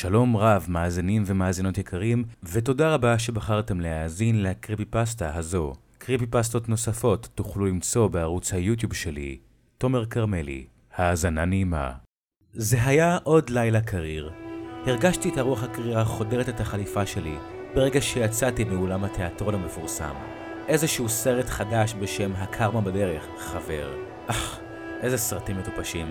שלום רב, מאזינים ומאזינות יקרים, ותודה רבה שבחרתם להאזין לקריפי פסטה הזו. קריפי פסטות נוספות תוכלו למצוא בערוץ היוטיוב שלי, תומר כרמלי. האזנה נעימה. זה היה עוד לילה קריר. הרגשתי את הרוח הקרירה חודרת את החליפה שלי ברגע שיצאתי מאולם התיאטרון המפורסם. איזשהו סרט חדש בשם הקרמה בדרך, חבר. אך, איזה סרטים מטופשים.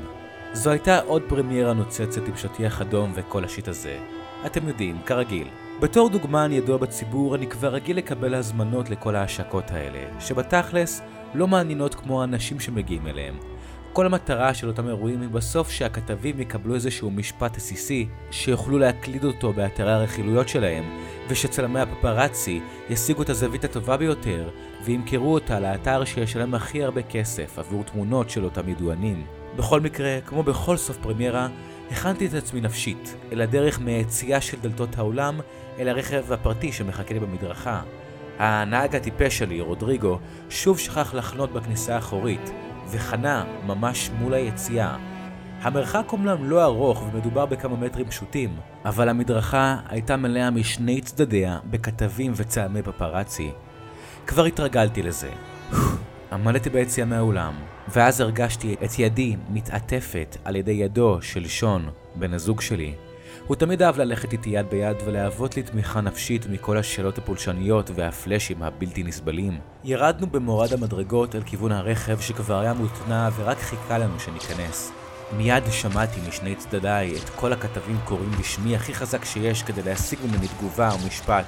זו הייתה עוד פרמיירה נוצצת עם שטיח אדום וכל השיט הזה. אתם יודעים, כרגיל. בתור דוגמן ידוע בציבור, אני כבר רגיל לקבל הזמנות לכל ההשקות האלה, שבתכלס לא מעניינות כמו האנשים שמגיעים אליהם. כל המטרה של אותם אירועים היא בסוף שהכתבים יקבלו איזשהו משפט עסיסי, שיוכלו להקליד אותו באתרי הרכילויות שלהם, ושצלמי הפפרצי ישיגו את הזווית הטובה ביותר, וימכרו אותה לאתר שישלם הכי הרבה כסף עבור תמונות של אותם ידוענים. בכל מקרה, כמו בכל סוף פרמיירה, הכנתי את עצמי נפשית, אל הדרך מהיציאה של דלתות האולם, אל הרכב הפרטי שמחכה לי במדרכה. הנהג הטיפש שלי, רודריגו, שוב שכח לחנות בכניסה האחורית, וחנה ממש מול היציאה. המרחק אומנם לא ארוך ומדובר בכמה מטרים פשוטים, אבל המדרכה הייתה מלאה משני צדדיה בכתבים וצלמי פפרצי. כבר התרגלתי לזה. עמדתי ביציאה מהאולם, ואז הרגשתי את ידי מתעטפת על ידי ידו של שון, בן הזוג שלי. הוא תמיד אהב ללכת איתי יד ביד ולהוות לי תמיכה נפשית מכל השאלות הפולשניות והפלאשים הבלתי נסבלים. ירדנו במורד המדרגות אל כיוון הרכב שכבר היה מותנע ורק חיכה לנו שניכנס. מיד שמעתי משני צדדיי את כל הכתבים קוראים בשמי הכי חזק שיש כדי להשיג ממני תגובה או משפט.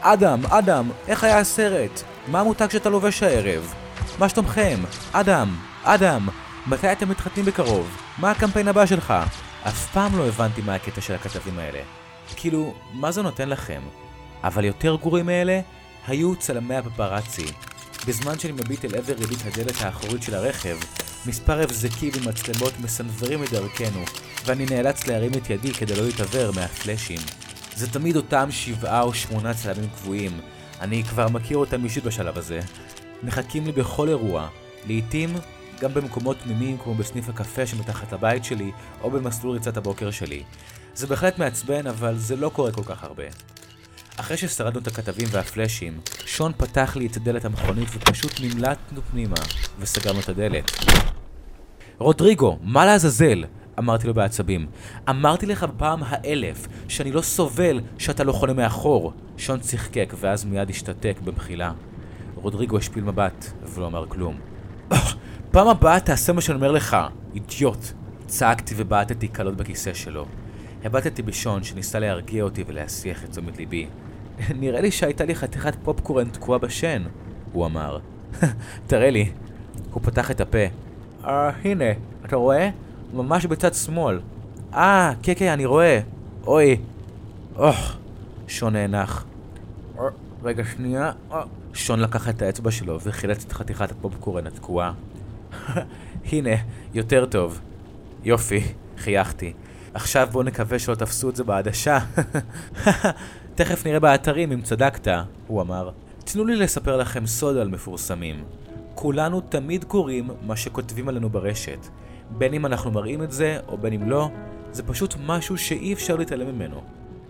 אדם, אדם, איך היה הסרט? מה המותג שאתה לובש הערב? מה שלומכם? אדם, אדם, מתי אתם מתחתנים בקרוב? מה הקמפיין הבא שלך? אף פעם לא הבנתי מה הקטע של הכתבים האלה. כאילו, מה זה נותן לכם? אבל יותר גרועים מאלה היו צלמי הפפרצי. בזמן שאני מביט אל עבר ריבית הדלת האחורית של הרכב, מספר הבזקים ומצלמות מסנוורים את דרכנו, ואני נאלץ להרים את ידי כדי לא להתעוור מהפלאשים. זה תמיד אותם שבעה או שמונה צלמים קבועים, אני כבר מכיר אותם אישית בשלב הזה. מחכים לי בכל אירוע, לעתים גם במקומות תמימים כמו בסניף הקפה שמתחת לבית שלי, או במסלול ריצת הבוקר שלי. זה בהחלט מעצבן, אבל זה לא קורה כל כך הרבה. אחרי ששרדנו את הכתבים והפלאשים, שון פתח לי את דלת המכונית ופשוט נמלטנו פנימה, וסגרנו את הדלת. רודריגו, מה לעזאזל? אמרתי לו בעצבים. אמרתי לך בפעם האלף שאני לא סובל שאתה לא חונה מאחור. שון צחקק ואז מיד השתתק במחילה. רודריגו השפיל מבט, ולא אמר כלום. פעם הבאה תעשה מה שאני אומר לך, אידיוט. צעקתי ובעטתי קלות בכיסא שלו. הבטתי בשון שניסה להרגיע אותי ולהסיח את תשומת ליבי. נראה לי שהייתה לי חתיכת פופקורן תקועה בשן, הוא אמר. תראה לי. הוא פתח את הפה. אה, הנה, אתה רואה? ממש בצד שמאל. אה, כן, כן, אני רואה. אוי. אוח. שון נאנח. אה, רגע, שנייה. שון לקח את האצבע שלו וחילץ את חתיכת הפופקורן התקועה. הנה, יותר טוב. יופי, חייכתי. עכשיו בואו נקווה שלא תפסו את זה בעדשה. תכף נראה באתרים אם צדקת, הוא אמר. תנו לי לספר לכם סוד על מפורסמים. כולנו תמיד קוראים מה שכותבים עלינו ברשת. בין אם אנחנו מראים את זה, או בין אם לא, זה פשוט משהו שאי אפשר להתעלם ממנו.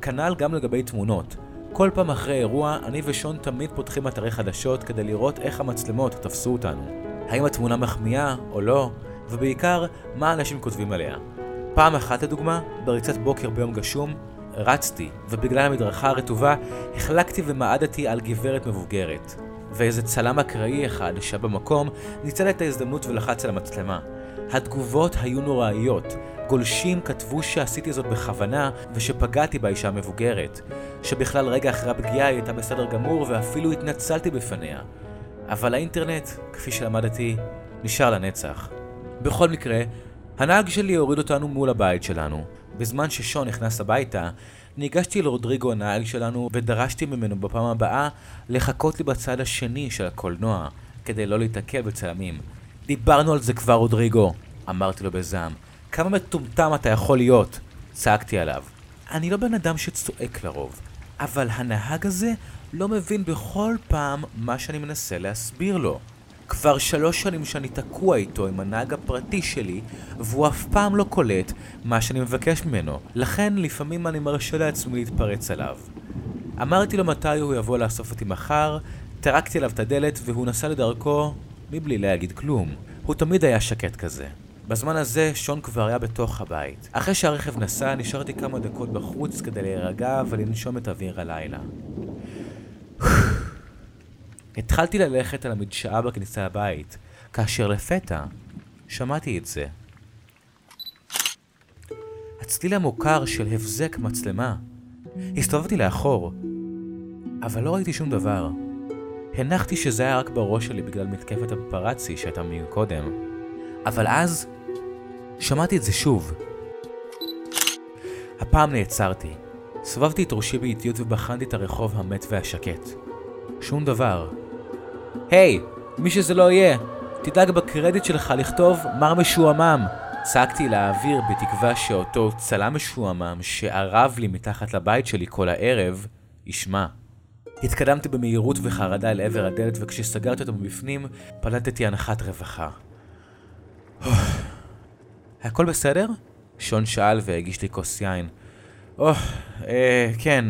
כנ"ל גם לגבי תמונות. כל פעם אחרי אירוע, אני ושון תמיד פותחים אתרי חדשות כדי לראות איך המצלמות תפסו אותנו. האם התמונה מחמיאה או לא, ובעיקר, מה אנשים כותבים עליה. פעם אחת לדוגמה, בריצת בוקר ביום גשום, רצתי, ובגלל המדרכה הרטובה, החלקתי ומעדתי על גברת מבוגרת. ואיזה צלם אקראי אחד שהיה במקום, ניצל את ההזדמנות ולחץ על המצלמה. התגובות היו נוראיות. גולשים כתבו שעשיתי זאת בכוונה ושפגעתי באישה המבוגרת. שבכלל רגע אחרי הפגיעה היא הייתה בסדר גמור ואפילו התנצלתי בפניה. אבל האינטרנט, כפי שלמדתי, נשאר לנצח. בכל מקרה, הנהג שלי הוריד אותנו מול הבית שלנו. בזמן ששון נכנס הביתה, ניגשתי לרודריגו הנהג שלנו ודרשתי ממנו בפעם הבאה לחכות לי בצד השני של הקולנוע, כדי לא להתעכב בצלמים. דיברנו על זה כבר, רודריגו, אמרתי לו בזעם. כמה מטומטם אתה יכול להיות? צעקתי עליו. אני לא בן אדם שצועק לרוב, אבל הנהג הזה לא מבין בכל פעם מה שאני מנסה להסביר לו. כבר שלוש שנים שאני תקוע איתו עם הנהג הפרטי שלי, והוא אף פעם לא קולט מה שאני מבקש ממנו. לכן לפעמים אני מרשה לעצמי להתפרץ עליו. אמרתי לו מתי הוא יבוא לאסוף אותי מחר, טרקתי עליו את הדלת והוא נסע לדרכו מבלי להגיד כלום. הוא תמיד היה שקט כזה. בזמן הזה שון כבר היה בתוך הבית. אחרי שהרכב נסע, נשארתי כמה דקות בחוץ כדי להירגע ולנשום את אוויר הלילה. התחלתי ללכת על המדשאה בכניסה לבית, כאשר לפתע שמעתי את זה. הצליל המוכר של הבזק מצלמה. הסתובבתי לאחור, אבל לא ראיתי שום דבר. הנחתי שזה היה רק בראש שלי בגלל מתקפת הפפרצי שהייתה מקודם. אבל אז שמעתי את זה שוב. הפעם נעצרתי. סובבתי את ראשי באיטיות ובחנתי את הרחוב המת והשקט. שום דבר. היי, hey, מי שזה לא יהיה, תדאג בקרדיט שלך לכתוב מר משועמם. צעקתי לאוויר בתקווה שאותו צלם משועמם שערב לי מתחת לבית שלי כל הערב, ישמע. התקדמתי במהירות וחרדה אל עבר הדלת וכשסגרתי אותו מבפנים, פלטתי הנחת רווחה. הכל בסדר? שון שאל והגיש לי כוס יין. אוח, אה, כן,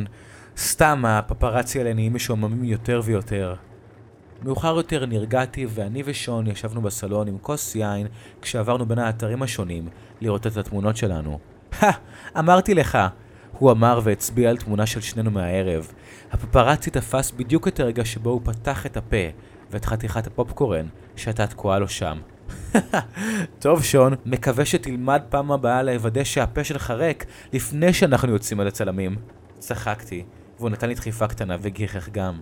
סתם הפפרצי האלה נהיים משועממים יותר ויותר. מאוחר יותר נרגעתי ואני ושון ישבנו בסלון עם כוס יין כשעברנו בין האתרים השונים לראות את התמונות שלנו. הא, אמרתי לך! הוא אמר והצביע על תמונה של שנינו מהערב. הפפרצי תפס בדיוק את הרגע שבו הוא פתח את הפה ואת חתיכת הפופקורן שהייתה תקועה לו שם. טוב שון, מקווה שתלמד פעם הבאה לוודא שהפה שלך ריק לפני שאנחנו יוצאים על הצלמים. צחקתי, והוא נתן לי דחיפה קטנה וגיחך גם.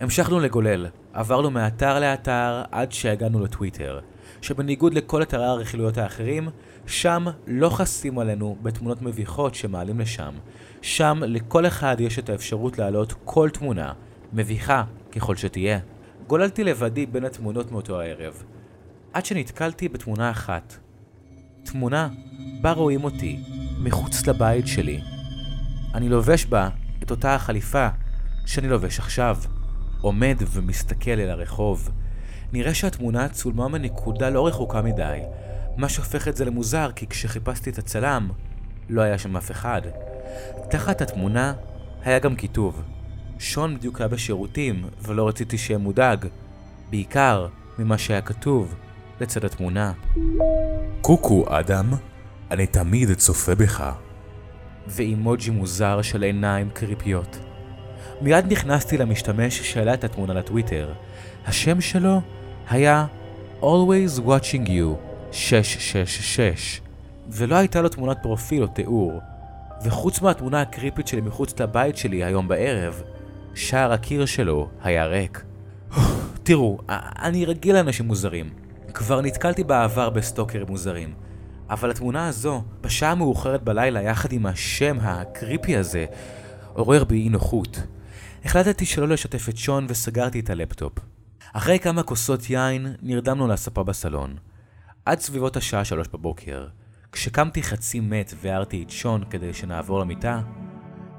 המשכנו לגולל, עברנו מאתר לאתר עד שהגענו לטוויטר, שבניגוד לכל אתרי הרכילויות האחרים, שם לא חסים עלינו בתמונות מביכות שמעלים לשם. שם לכל אחד יש את האפשרות להעלות כל תמונה, מביכה ככל שתהיה. גוללתי לבדי בין התמונות מאותו הערב, עד שנתקלתי בתמונה אחת. תמונה בה רואים אותי, מחוץ לבית שלי. אני לובש בה את אותה החליפה שאני לובש עכשיו. עומד ומסתכל אל הרחוב. נראה שהתמונה צולמה מנקודה לא רחוקה מדי, מה שהופך את זה למוזר כי כשחיפשתי את הצלם, לא היה שם אף אחד. תחת התמונה היה גם כיתוב. שון בדיוק היה בשירותים, ולא רציתי שיהיה מודאג. בעיקר ממה שהיה כתוב לצד התמונה. קוקו, אדם, אני תמיד צופה בך. ואימוג'י מוזר של עיניים קריפיות. מיד נכנסתי למשתמש שהעלה את התמונה לטוויטר. השם שלו היה Always Watching You 666, ולא הייתה לו תמונת פרופיל או תיאור. וחוץ מהתמונה הקריפית שלי מחוץ לבית שלי היום בערב, שער הקיר שלו היה ריק. תראו, אני רגיל לאנשים מוזרים. כבר נתקלתי בעבר בסטוקרים מוזרים. אבל התמונה הזו, בשעה מאוחרת בלילה יחד עם השם ה creepy הזה, עורר בי אי נוחות. החלטתי שלא לשתף את שון וסגרתי את הלפטופ. אחרי כמה כוסות יין, נרדמנו על הספה בסלון. עד סביבות השעה שלוש בבוקר. כשקמתי חצי מת והערתי את שון כדי שנעבור למיטה,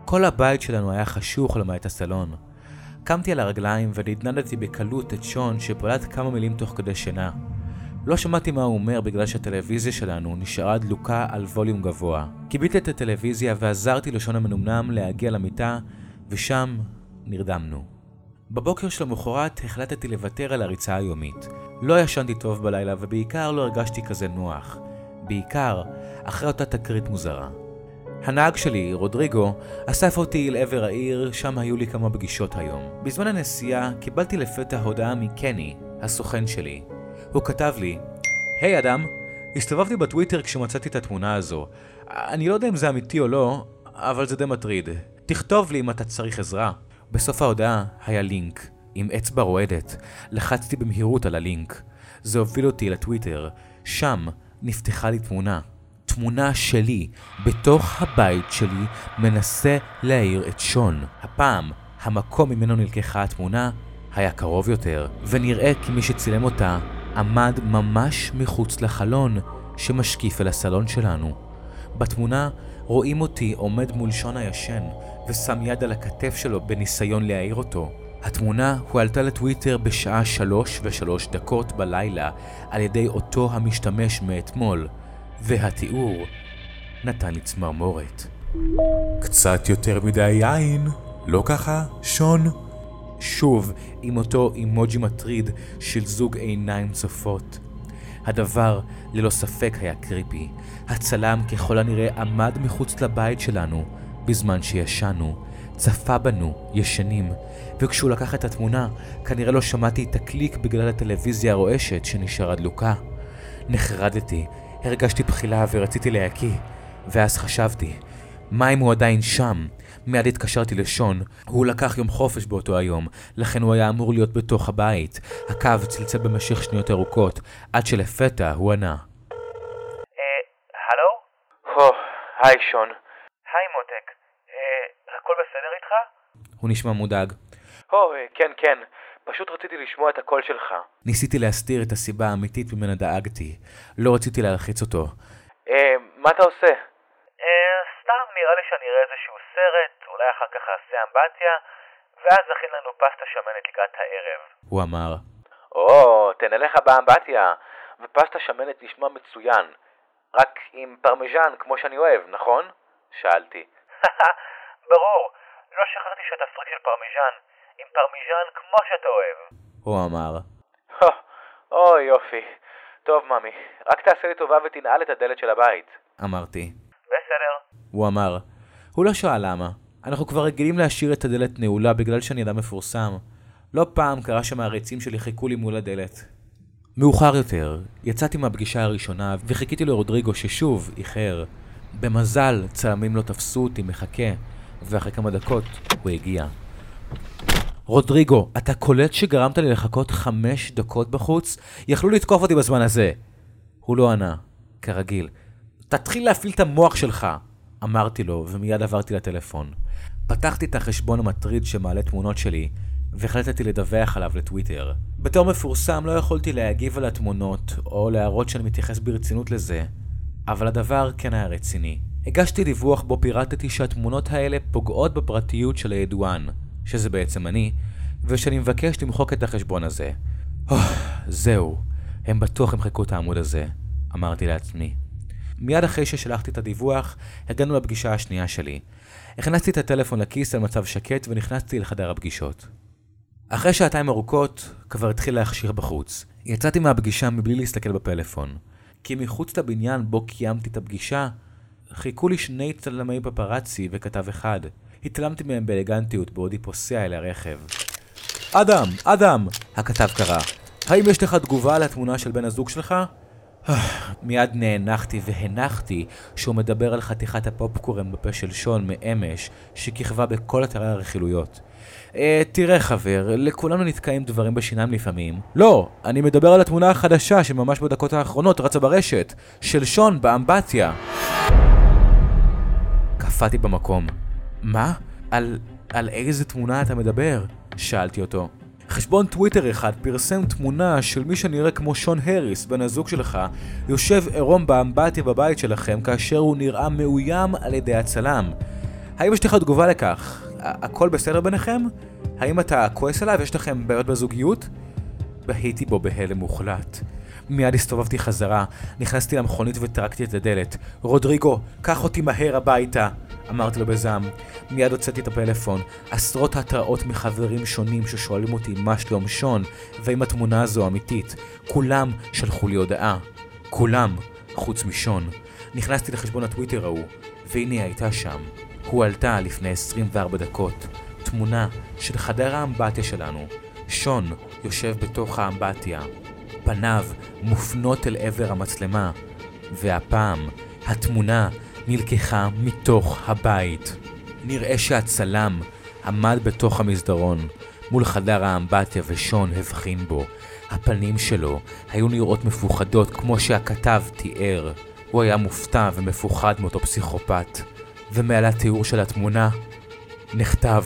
כל הבית שלנו היה חשוך למעט הסלון. קמתי על הרגליים ונדנדתי בקלות את שון שפולט כמה מילים תוך כדי שינה. לא שמעתי מה הוא אומר בגלל שהטלוויזיה שלנו נשארה דלוקה על ווליום גבוה. כיביתי את הטלוויזיה ועזרתי לשון המנומנם להגיע למיטה, ושם נרדמנו. בבוקר של המחרת החלטתי לוותר על הריצה היומית. לא ישנתי טוב בלילה ובעיקר לא הרגשתי כזה נוח. בעיקר אחרי אותה תקרית מוזרה. הנהג שלי, רודריגו, אסף אותי אל עבר העיר, שם היו לי כמה פגישות היום. בזמן הנסיעה קיבלתי לפתע הודעה מקני, הסוכן שלי. הוא כתב לי, היי hey, אדם, הסתובבתי בטוויטר כשמצאתי את התמונה הזו. אני לא יודע אם זה אמיתי או לא, אבל זה די מטריד. תכתוב לי אם אתה צריך עזרה. בסוף ההודעה היה לינק, עם אצבע רועדת. לחצתי במהירות על הלינק. זה הוביל אותי לטוויטר. שם נפתחה לי תמונה. תמונה שלי, בתוך הבית שלי, מנסה להעיר את שון. הפעם, המקום ממנו נלקחה התמונה היה קרוב יותר, ונראה כי מי שצילם אותה עמד ממש מחוץ לחלון שמשקיף אל הסלון שלנו. בתמונה רואים אותי עומד מול שון הישן, ושם יד על הכתף שלו בניסיון להעיר אותו. התמונה הועלתה לטוויטר בשעה שלוש ושלוש דקות בלילה על ידי אותו המשתמש מאתמול, והתיאור נתן לי צמרמורת. קצת יותר מדי יין, לא ככה, שון? שוב, עם אותו אימוג'י מטריד של זוג עיניים צופות. הדבר ללא ספק היה קריפי. הצלם ככל הנראה עמד מחוץ לבית שלנו בזמן שישנו, צפה בנו, ישנים, וכשהוא לקח את התמונה, כנראה לא שמעתי את הקליק בגלל הטלוויזיה הרועשת שנשארה דלוקה. נחרדתי, הרגשתי בחילה ורציתי להקיא, ואז חשבתי, מה אם הוא עדיין שם? מיד התקשרתי לשון, הוא לקח יום חופש באותו היום, לכן הוא היה אמור להיות בתוך הבית. הקו צלצל במשך שניות ארוכות, עד שלפתע הוא ענה. אה, הלו? היי שון. היי מותק. אה, הכל בסדר איתך? הוא נשמע מודאג. הו, אה, כן, כן. פשוט רציתי לשמוע את הקול שלך. ניסיתי להסתיר את הסיבה האמיתית ממנה דאגתי. לא רציתי להלחיץ אותו. אה, מה אתה עושה? סתם נראה לי שאני אראה איזשהו סרט, אולי אחר כך אעשה אמבטיה, ואז נכין לנו פסטה שמנת לקראת הערב. הוא אמר. או, תהנה לך באמבטיה. ופסטה שמנת נשמע מצוין. רק עם פרמיז'ן כמו שאני אוהב, נכון? שאלתי. ברור. לא שכחתי שאתה פריק של פרמיז'ן. עם פרמיז'ן כמו שאתה אוהב. הוא אמר. אוי יופי. טוב ממי, רק תעשה לי טובה ותנעל את הדלת של הבית. אמרתי. הוא אמר. הוא לא שאל למה. אנחנו כבר רגילים להשאיר את הדלת נעולה בגלל שאני אדם מפורסם. לא פעם קרה שהמעריצים שלי חיכו לי מול הדלת. מאוחר יותר, יצאתי מהפגישה הראשונה וחיכיתי לרודריגו ששוב איחר. במזל, צלמים לא תפסו אותי מחכה, ואחרי כמה דקות הוא הגיע. רודריגו, אתה קולט שגרמת לי לחכות חמש דקות בחוץ? יכלו לתקוף אותי בזמן הזה. הוא לא ענה, כרגיל. תתחיל להפעיל את המוח שלך, אמרתי לו, ומיד עברתי לטלפון. פתחתי את החשבון המטריד שמעלה תמונות שלי, והחלטתי לדווח עליו לטוויטר. בתור מפורסם לא יכולתי להגיב על התמונות, או להראות שאני מתייחס ברצינות לזה, אבל הדבר כן היה רציני. הגשתי דיווח בו פירטתי שהתמונות האלה פוגעות בפרטיות של הידוען, שזה בעצם אני, ושאני מבקש למחוק את החשבון הזה. Oh, זהו, הם בטוח ימחקו את העמוד הזה, אמרתי לעצמי. מיד אחרי ששלחתי את הדיווח, הגענו לפגישה השנייה שלי. הכנסתי את הטלפון לכיס על מצב שקט ונכנסתי לחדר הפגישות. אחרי שעתיים ארוכות, כבר התחיל להכשיר בחוץ. יצאתי מהפגישה מבלי להסתכל בפלאפון. כי מחוץ לבניין בו קיימתי את הפגישה, חיכו לי שני צלמי פפרצי וכתב אחד. התעלמתי מהם באלגנטיות בעודי פוסע אל הרכב. אדם, אדם! הכתב קרא. האם יש לך תגובה על התמונה של בן הזוג שלך? מיד נאנחתי והנחתי שהוא מדבר על חתיכת הפופקורן בפה של שון מאמש שכיכבה בכל אתרי הרכילויות. אה, תראה חבר, לכולנו נתקעים דברים בשיניים לפעמים. לא, אני מדבר על התמונה החדשה שממש בדקות האחרונות רצה ברשת, של שון באמבטיה. קפאתי במקום. מה? על... על איזה תמונה אתה מדבר? שאלתי אותו. חשבון טוויטר אחד פרסם תמונה של מי שנראה כמו שון הריס, בן הזוג שלך, יושב עירום באמבטיה בבית שלכם כאשר הוא נראה מאוים על ידי הצלם. האם יש לך תגובה לכך? הכל בסדר ביניכם? האם אתה כועס עליו? יש לכם בעיות בזוגיות? בהיתי בו בהלם מוחלט. מיד הסתובבתי חזרה, נכנסתי למכונית וטרקתי את הדלת. רודריגו, קח אותי מהר הביתה! אמרתי לו בזעם. מיד הוצאתי את הפלאפון. עשרות התראות מחברים שונים ששואלים אותי מה שלום שון, ואם התמונה הזו אמיתית. כולם שלחו לי הודעה. כולם, חוץ משון. נכנסתי לחשבון הטוויטר ההוא, והנה היא הייתה שם. הועלתה לפני 24 דקות. תמונה של חדר האמבטיה שלנו. שון יושב בתוך האמבטיה. פניו מופנות אל עבר המצלמה, והפעם התמונה נלקחה מתוך הבית. נראה שהצלם עמד בתוך המסדרון, מול חדר האמבטיה ושון הבחין בו. הפנים שלו היו נראות מפוחדות כמו שהכתב תיאר. הוא היה מופתע ומפוחד מאותו פסיכופת. ומעל התיאור של התמונה נכתב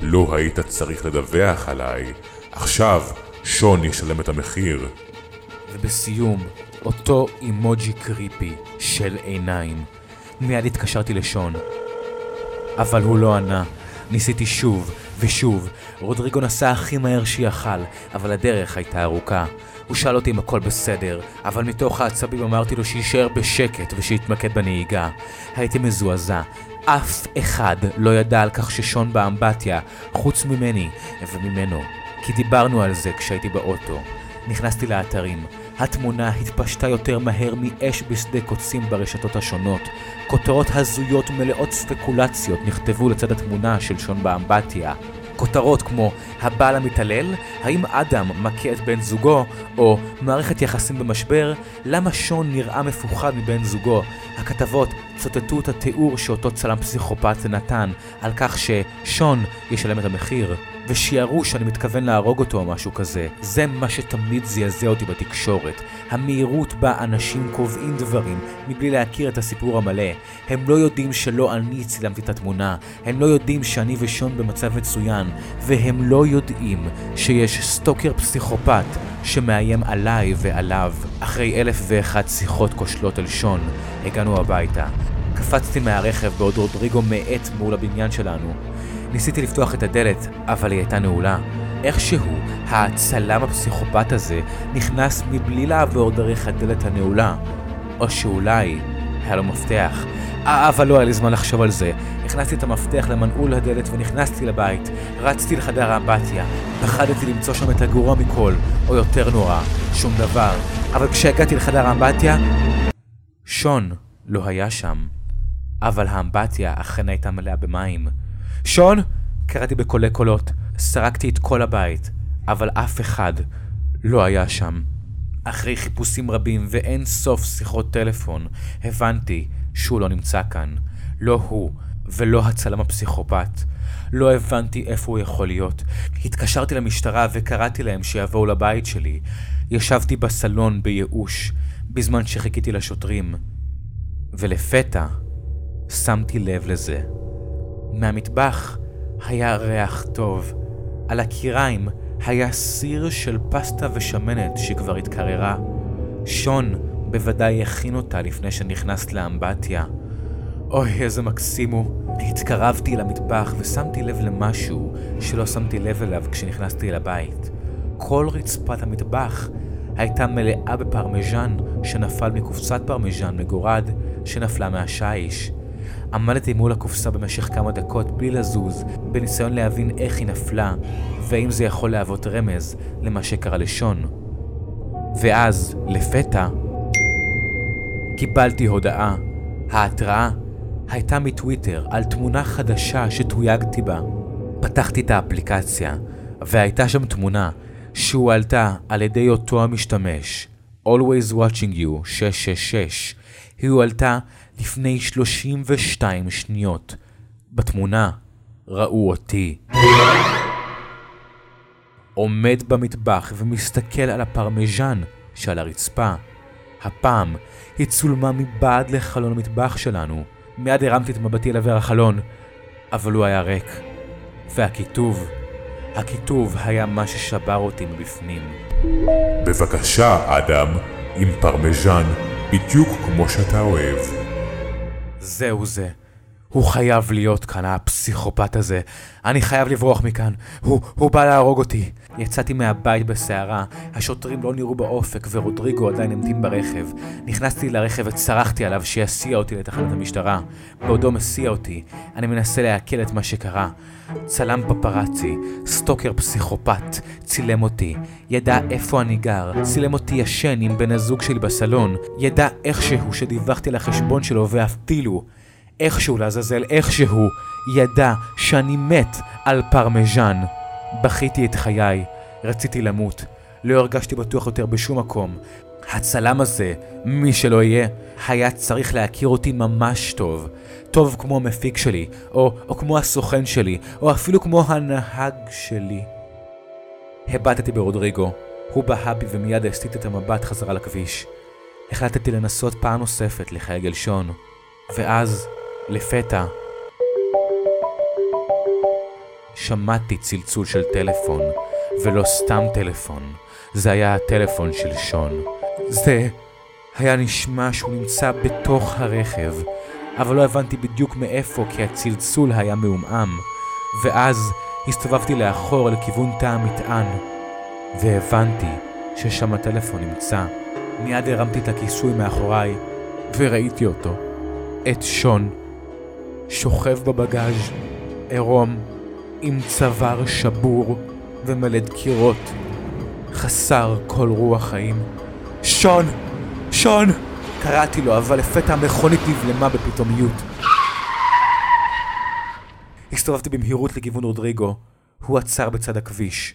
לא היית צריך לדווח עליי, עכשיו שון ישלם את המחיר. ובסיום, אותו אימוג'י קריפי של עיניים. מיד התקשרתי לשון. אבל הוא לא ענה. ניסיתי שוב, ושוב, רודריגו נסע הכי מהר שיכל, אבל הדרך הייתה ארוכה. הוא שאל אותי אם הכל בסדר, אבל מתוך העצבים אמרתי לו שיישאר בשקט ושיתמקד בנהיגה. הייתי מזועזע. אף אחד לא ידע על כך ששון באמבטיה, חוץ ממני וממנו. כי דיברנו על זה כשהייתי באוטו. נכנסתי לאתרים. התמונה התפשטה יותר מהר מאש בשדה קוצים ברשתות השונות. כותרות הזויות מלאות ספקולציות נכתבו לצד התמונה של שון באמבטיה. כותרות כמו הבעל המתעלל, האם אדם מכה את בן זוגו, או מערכת יחסים במשבר, למה שון נראה מפוחד מבן זוגו. הכתבות צוטטו את התיאור שאותו צלם פסיכופת נתן, על כך ששון ישלם את המחיר. ושיערו שאני מתכוון להרוג אותו או משהו כזה. זה מה שתמיד זעזע אותי בתקשורת. המהירות בה אנשים קובעים דברים מבלי להכיר את הסיפור המלא. הם לא יודעים שלא אני צילמתי את התמונה, הם לא יודעים שאני ושון במצב מצוין, והם לא יודעים שיש סטוקר פסיכופת שמאיים עליי ועליו. אחרי אלף ואחת שיחות כושלות על שון, הגענו הביתה. קפצתי מהרכב בעוד רודריגו מאט מול הבניין שלנו. ניסיתי לפתוח את הדלת, אבל היא הייתה נעולה. איכשהו, הצלם הפסיכופת הזה נכנס מבלי לעבור דרך הדלת הנעולה. או שאולי היה לו מפתח. אבל לא היה לי זמן לחשוב על זה. הכנסתי את המפתח למנעול הדלת ונכנסתי לבית. רצתי לחדר האמבטיה. פחדתי למצוא שם את הגרוע מכל, או יותר נורא, שום דבר. אבל כשהגעתי לחדר האמבטיה, שון לא היה שם. אבל האמבטיה אכן הייתה מלאה במים. שון! קראתי בקולי קולות. סרקתי את כל הבית, אבל אף אחד לא היה שם. אחרי חיפושים רבים ואין סוף שיחות טלפון, הבנתי שהוא לא נמצא כאן. לא הוא, ולא הצלם הפסיכופת. לא הבנתי איפה הוא יכול להיות. התקשרתי למשטרה וקראתי להם שיבואו לבית שלי. ישבתי בסלון בייאוש, בזמן שחיכיתי לשוטרים. ולפתע, שמתי לב לזה. מהמטבח היה ריח טוב. על הקיריים היה סיר של פסטה ושמנת שכבר התקררה. שון בוודאי הכין אותה לפני שנכנסת לאמבטיה. אוי, איזה מקסים הוא. התקרבתי למטבח ושמתי לב למשהו שלא שמתי לב אליו כשנכנסתי לבית. כל רצפת המטבח הייתה מלאה בפרמיז'ן שנפל מקופסת פרמיז'ן מגורד שנפלה מהשיש. עמדתי מול הקופסה במשך כמה דקות בלי לזוז, בניסיון להבין איך היא נפלה, והאם זה יכול להוות רמז למה שקרה לשון. ואז, לפתע, קיבלתי הודעה. ההתראה הייתה מטוויטר על תמונה חדשה שתויגתי בה. פתחתי את האפליקציה, והייתה שם תמונה שהועלתה על ידי אותו המשתמש, Always Watching You 666. היא הועלתה לפני 32 שניות. בתמונה ראו אותי. עומד במטבח ומסתכל על הפרמיז'ן שעל הרצפה. הפעם היא צולמה מבעד לחלון המטבח שלנו. מיד הרמתי את מבטי לעבר החלון, אבל הוא היה ריק. והכיתוב, הכיתוב היה מה ששבר אותי מבפנים. בבקשה, אדם, עם פרמיז'ן, בדיוק כמו שאתה אוהב. זהו זה. הוא חייב להיות כאן, הפסיכופת הזה. אני חייב לברוח מכאן. הוא, הוא בא להרוג אותי. יצאתי מהבית בסערה, השוטרים לא נראו באופק ורודריגו עדיין המתין ברכב. נכנסתי לרכב וצרחתי עליו שיסיע אותי לתחנת המשטרה. בעודו מסיע אותי, אני מנסה לעכל את מה שקרה. צלם פפרצי, סטוקר פסיכופת, צילם אותי, ידע איפה אני גר, צילם אותי ישן עם בן הזוג שלי בסלון, ידע איכשהו שדיווחתי על החשבון שלו ואפילו איכשהו לעזאזל, איכשהו, ידע שאני מת על פרמיז'ן. בכיתי את חיי, רציתי למות. לא הרגשתי בטוח יותר בשום מקום. הצלם הזה, מי שלא יהיה, היה צריך להכיר אותי ממש טוב. טוב כמו המפיק שלי, או, או כמו הסוכן שלי, או אפילו כמו הנהג שלי. הבטתי ברודריגו. הוא בהה בי ומיד הסטתי את המבט חזרה לכביש. החלטתי לנסות פעם נוספת לחיי גלשון. ואז לפתע שמעתי צלצול של טלפון, ולא סתם טלפון, זה היה הטלפון של שון. זה היה נשמע שהוא נמצא בתוך הרכב, אבל לא הבנתי בדיוק מאיפה כי הצלצול היה מעומעם. ואז הסתובבתי לאחור לכיוון תא המטען, והבנתי ששם הטלפון נמצא. מיד הרמתי את הכיסוי מאחוריי, וראיתי אותו, את שון, שוכב בבגאז', עירום, עם צוואר שבור ומלא דקירות, חסר כל רוח חיים. שון! שון! קראתי לו, אבל לפתע המכונית נבלמה בפתאומיות. הסתובבתי במהירות לכיוון רודריגו, הוא עצר בצד הכביש,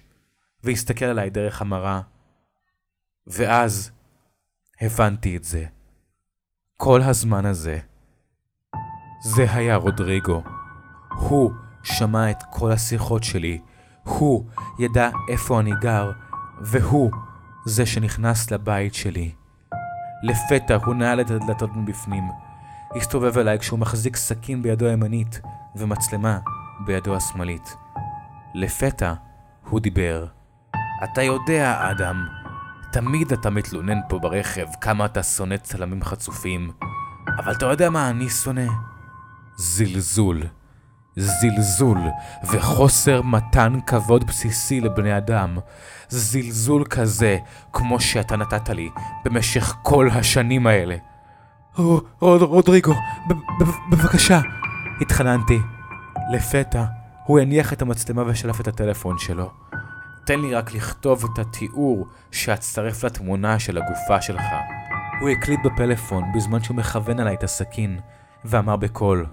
והסתכל עליי דרך המראה. ואז הבנתי את זה. כל הזמן הזה. זה היה רודריגו. הוא שמע את כל השיחות שלי, הוא ידע איפה אני גר, והוא זה שנכנס לבית שלי. לפתע הוא נעל את הדלתות מבפנים. הסתובב אליי כשהוא מחזיק סכין בידו הימנית ומצלמה בידו השמאלית. לפתע הוא דיבר. אתה יודע, אדם, תמיד אתה מתלונן פה ברכב כמה אתה שונא צלמים חצופים, אבל אתה יודע מה אני שונא? זלזול. זלזול וחוסר מתן כבוד בסיסי לבני אדם. זלזול כזה כמו שאתה נתת לי במשך כל השנים האלה. רוד, רודריגו, בבקשה, התחננתי. לפתע הוא הניח את המצלמה ושלף את הטלפון שלו. תן לי רק לכתוב את התיאור שאצטרף לתמונה של הגופה שלך. הוא הקליט בפלאפון בזמן שהוא מכוון עליי את הסכין, ואמר בקול,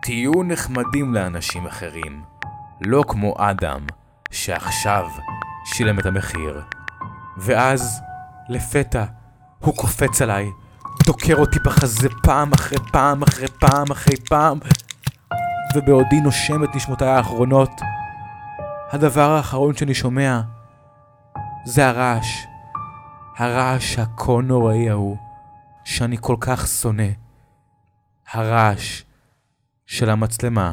תהיו נחמדים לאנשים אחרים, לא כמו אדם, שעכשיו שילם את המחיר. ואז, לפתע, הוא קופץ עליי, דוקר אותי בחזה פעם אחרי פעם אחרי פעם אחרי פעם, ובעודי נושם את נשמותיי האחרונות, הדבר האחרון שאני שומע זה הרעש. הרעש הכה נוראי ההוא, שאני כל כך שונא. הרעש של המצלמה.